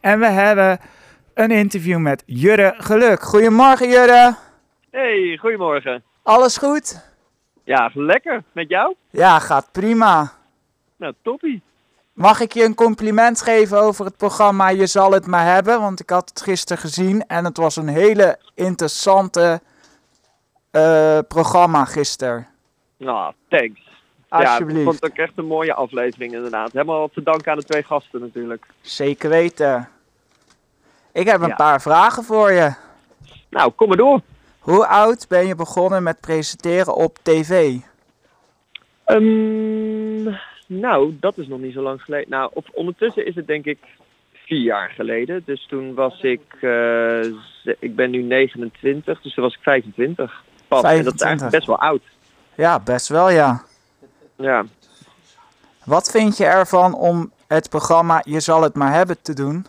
En we hebben een interview met Jurre Geluk. Goedemorgen Jurre. Hey, goedemorgen. Alles goed? Ja, lekker. Met jou? Ja, gaat prima. Nou, toppie. Mag ik je een compliment geven over het programma Je zal het maar hebben? Want ik had het gisteren gezien en het was een hele interessante eh, programma gisteren. Nou, thanks. Ja, Alsjeblieft. ik vond het ook echt een mooie aflevering inderdaad. Helemaal te danken aan de twee gasten natuurlijk. Zeker weten. Ik heb een Ja. paar vragen voor je. Nou, kom maar door. Hoe oud ben je begonnen met presenteren op tv? Ehm, nou, dat is nog niet zo lang geleden. Nou, op, ondertussen is het denk ik vier jaar geleden. Dus toen was ik, eh, ik ben nu 29, dus toen was ik 25. Pas. En dat is 25. eigenlijk best wel oud. Ja, best wel ja. Ja. Wat vind je ervan om het programma Je zal het maar hebben te doen?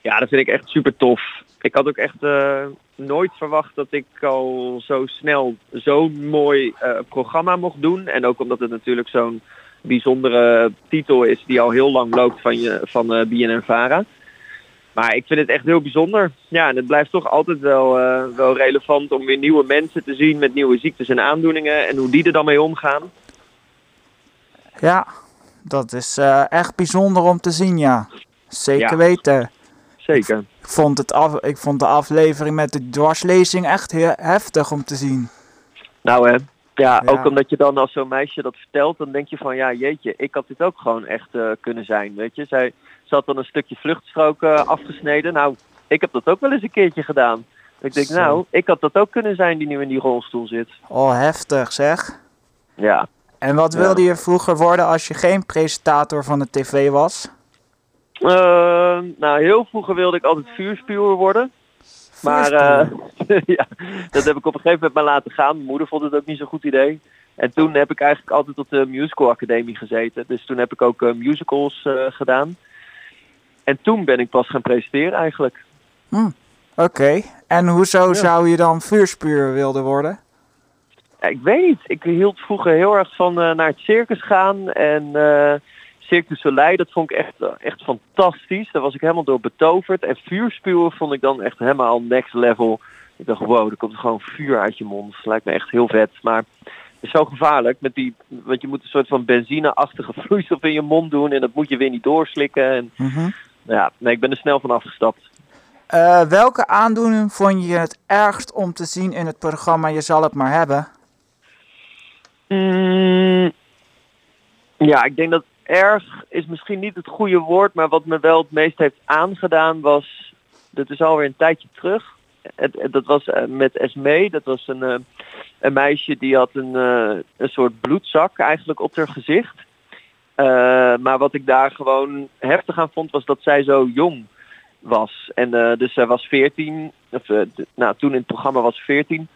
Ja, dat vind ik echt super tof. Ik had ook echt eh, nooit verwacht dat ik al zo snel zo'n mooi eh, programma mocht doen. En ook omdat het natuurlijk zo'n bijzondere titel is die al heel lang loopt van, je, van eh BNN Vara. Maar ik vind het echt heel bijzonder. Ja, en het blijft toch altijd wel, wel relevant om weer nieuwe mensen te zien met nieuwe ziektes en aandoeningen. En hoe die er dan mee omgaan. Ja, dat is eh, echt bijzonder om te zien, ja. Zeker Ja. weten. Zeker. Ik vond, het af, ik vond de aflevering met de dwarslezing echt heel heftig om te zien. Nou hè, ja, Ja. ook omdat je dan als zo'n meisje dat vertelt, dan denk je van ja, jeetje, ik had dit ook gewoon echt eh, kunnen zijn, weet je. Zij, had dan een stukje vluchtstrook eh, afgesneden. Nou, ik heb dat ook wel eens een keertje gedaan. Ik denk, Zo. nou, ik had dat ook kunnen zijn die nu in die rolstoel zit. Oh, heftig zeg. Ja, En wat Ja. wilde je vroeger worden als je geen presentator van de tv was? Eh, nou, heel vroeger wilde ik altijd vuurspuwer worden. Maar eh, ja, dat heb ik op een gegeven moment maar laten gaan. Mijn moeder vond het ook niet zo'n goed idee. En toen heb ik eigenlijk altijd op de musical academie gezeten. Dus toen heb ik ook eh, musicals gedaan. En toen ben ik pas gaan presenteren eigenlijk. Oké, en hoezo Ja. zou je dan vuurspuur wilden worden? Ik weet niet. Ik hield vroeger heel erg van eh, naar het circus gaan. En Cirque du Soleil, dat vond ik echt, eh, echt fantastisch. Daar was ik helemaal door betoverd. En vuurspuwen vond ik dan echt helemaal next level. Ik dacht, wow, er komt gewoon vuur uit je mond. Dat lijkt me echt heel vet. Maar het is zo gevaarlijk. Met die, want je moet een soort van benzineachtige vloeistof in je mond doen. En dat moet je weer niet doorslikken. En, Mhm. ja, nee, ik ben er snel van afgestapt. Welke aandoening vond je het ergst om te zien in het programma Je zal het maar hebben? Mm, ja, ik denk dat erg is misschien niet het goede woord, maar wat me wel het meest heeft aangedaan was, dat is alweer een tijdje terug. Het, dat was eh, met Esmee, dat was een, eh, een meisje die had een, eh, een soort bloedzak eigenlijk op haar gezicht. Maar wat ik daar gewoon heftig aan vond, was dat zij zo jong was. En dus zij was 14, of nou, toen in het programma was ze 14.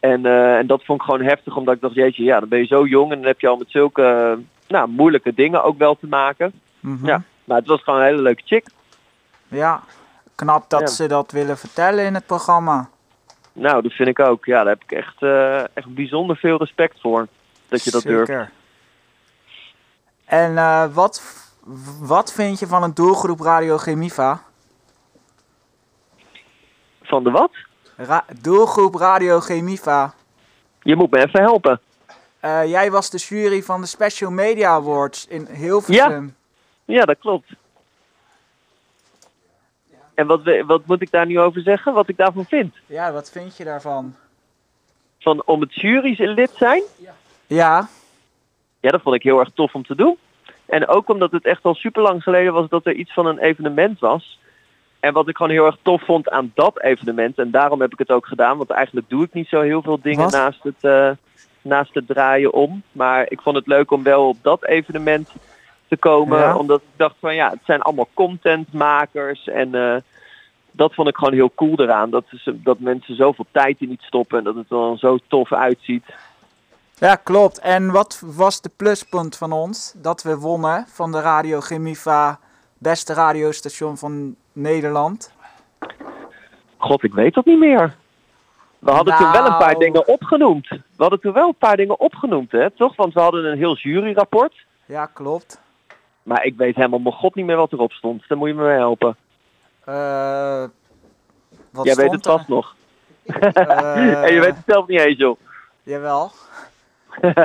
En, eh, en dat vond ik gewoon heftig, omdat ik dacht, jeetje, ja, dan ben je zo jong en dan heb je al met zulke nou, moeilijke dingen ook wel te maken. Mhm. Ja. Maar het was gewoon een hele leuke chick. Ja, knap dat Ja. ze dat willen vertellen in het programma. Nou, dat vind ik ook. Ja, daar heb ik echt, eh, echt bijzonder veel respect voor. Dat je dat durft. Zeker. En eh, wat, wat vind je van een doelgroep Radio Chemiva? Van de wat? Ra- doelgroep Radio Chemiva. Je moet me even helpen. Eh, jij was de jury van de Special Media Awards in Hilversum. Ja, dat klopt. En wat, wat moet ik daar nu over zeggen? Wat ik daarvan vind? Ja, wat vind je daarvan? Van om het jurylid zijn? Ja, Ja, dat vond ik heel erg tof om te doen. En ook omdat het echt al super lang geleden was dat er iets van een evenement was. En wat ik gewoon heel erg tof vond aan dat evenement, en daarom heb ik het ook gedaan, want eigenlijk doe ik niet zo heel veel dingen Wat? naast het, eh, naast het draaien om. Maar ik vond het leuk om wel op dat evenement te komen, Ja. omdat ik dacht van ja, het zijn allemaal contentmakers en eh, dat vond ik gewoon heel cool eraan. Dat, is, dat mensen zoveel tijd in iets stoppen en dat het er dan zo tof uitziet. ja, klopt. En wat was de pluspunt van ons? Dat we wonnen van de Radio Chemiva, beste radiostation van Nederland. God, ik weet dat niet meer. We hadden toen wel een paar Nou. dingen opgenoemd. We hadden toen wel een paar dingen opgenoemd, hè, toch? Want we hadden een heel juryrapport. Ja, klopt. Maar ik weet helemaal mijn god niet meer wat erop stond. Dan moet je me mee helpen. Eh, wat Jij weet het er? vast nog. Eh, en je weet het zelf niet eens, joh. Jawel.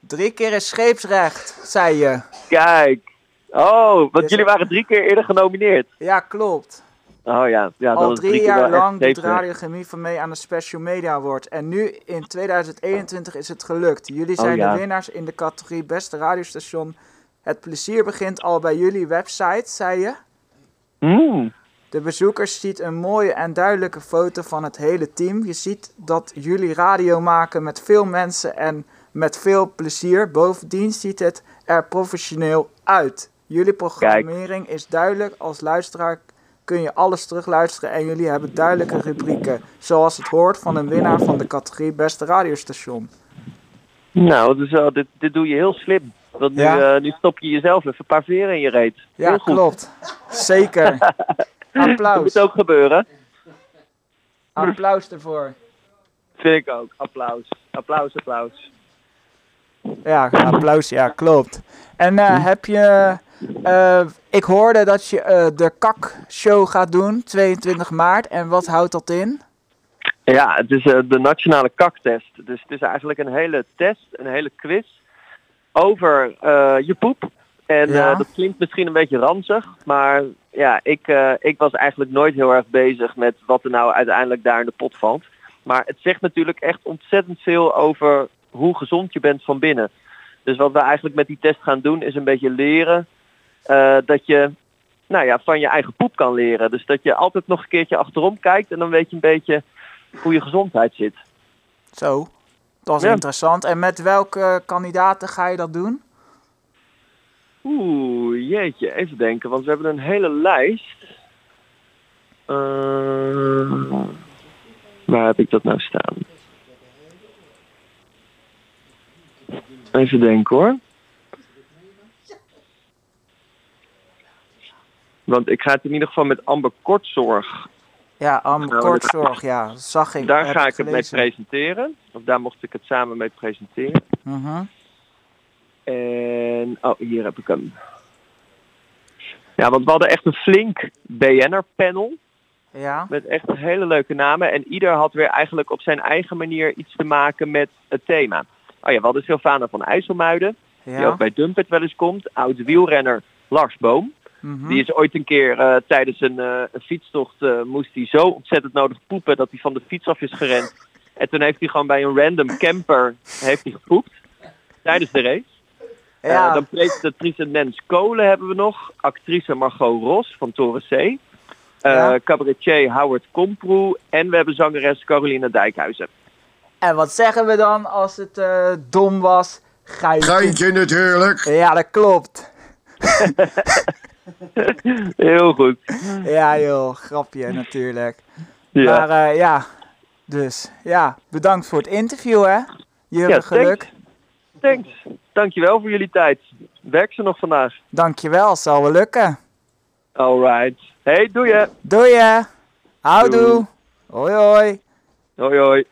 Drie keer is scheepsrecht, zei je. Kijk. Oh, want jullie waren drie keer eerder genomineerd. Ja, klopt. Oh ja, ja Al dat is drie keer jaar lang doet zeker. Radio Chemie van mee aan de Special Media Award. En nu in 2021 is het gelukt. Jullie zijn Oh, ja. de winnaars in de categorie Beste Radiostation. Het plezier begint al bij jullie website, zei je. Hmm. De bezoekers ziet een mooie en duidelijke foto van het hele team. Je ziet dat jullie radio maken met veel mensen en met veel plezier. Bovendien ziet het er professioneel uit. Jullie programmering is duidelijk. Als luisteraar kun je alles terugluisteren en jullie hebben duidelijke rubrieken. Zoals het hoort van een winnaar van de categorie Beste Radiostation. Nou, dus, dit, dit doe je heel slim. Want nu, Ja. eh, nu stop je jezelf even een paar veren in je reet. Ja, klopt. Zeker. Dat Applaus. moet ook gebeuren. Applaus ervoor. Vind ik ook. Applaus. Applaus, applaus. Ja, applaus, ja, klopt. En eh, heb je. Eh, ik hoorde dat je eh, de KAK-show gaat doen, 22 maart. En wat houdt dat in? Ja, het is eh, de nationale kaktest. Dus het is eigenlijk een hele test, een hele quiz over je poep. En Ja. dat klinkt misschien een beetje ranzig, maar ja, ik, ik was eigenlijk nooit heel erg bezig met wat er nou uiteindelijk daar in de pot valt. Maar het zegt natuurlijk echt ontzettend veel over hoe gezond je bent van binnen. Dus wat we eigenlijk met die test gaan doen is een beetje leren eh, dat je nou ja, van je eigen poep kan leren. Dus dat je altijd nog een keertje achterom kijkt en dan weet je een beetje hoe je gezondheid zit. Zo, dat is Ja. interessant. En met welke kandidaten ga je dat doen? Oeh, jeetje, even denken, want we hebben een hele lijst. Eh, waar heb ik dat nou staan? Even denken hoor. Want ik ga het in ieder geval met Amber Kortzorg. Ja, Am Nou, Kortzorg, ja, zag ik. Daar ga ik het mee presenteren. Of daar mocht ik het samen mee presenteren. Mhm. En, oh, hier heb ik hem. Ja, want we hadden echt een flink BN'er-panel. Ja, Met echt hele leuke namen. En ieder had weer eigenlijk op zijn eigen manier iets te maken met het thema. Oh ja, we hadden Sylvana van IJsselmuiden. Die ook bij Dumpet wel eens komt. Oud wielrenner Lars Boom. Mhm. Die is ooit een keer eh, tijdens een, eh, een fietstocht eh, moest hij zo ontzettend nodig poepen dat hij van de fiets af is gerend. En toen heeft hij gewoon bij een random camper heeft hij gepoept. Tijdens de race. Ja. dan presentatrice Nens Kolen hebben we nog. Actrice Margot Ros van Toren C. Eh, Ja. Cabaretier Howard Komproe. En we hebben zangeres Caroline Dijkhuizen. En wat zeggen we dan als het eh, dom was? Geitje. Geintje natuurlijk. Ja, dat klopt. Heel goed. Ja joh, grapje natuurlijk. Ja, Maar eh, ja, dus ja, bedankt voor het interview hè. Je Ja, geluk. thanks. Dankjewel voor jullie tijd. Werk ze nog vandaag. Dankjewel, zal wel lukken. Alright. Hey, doe je. Doei hè. Houdoe. Hoi hoi. Hoi hoi.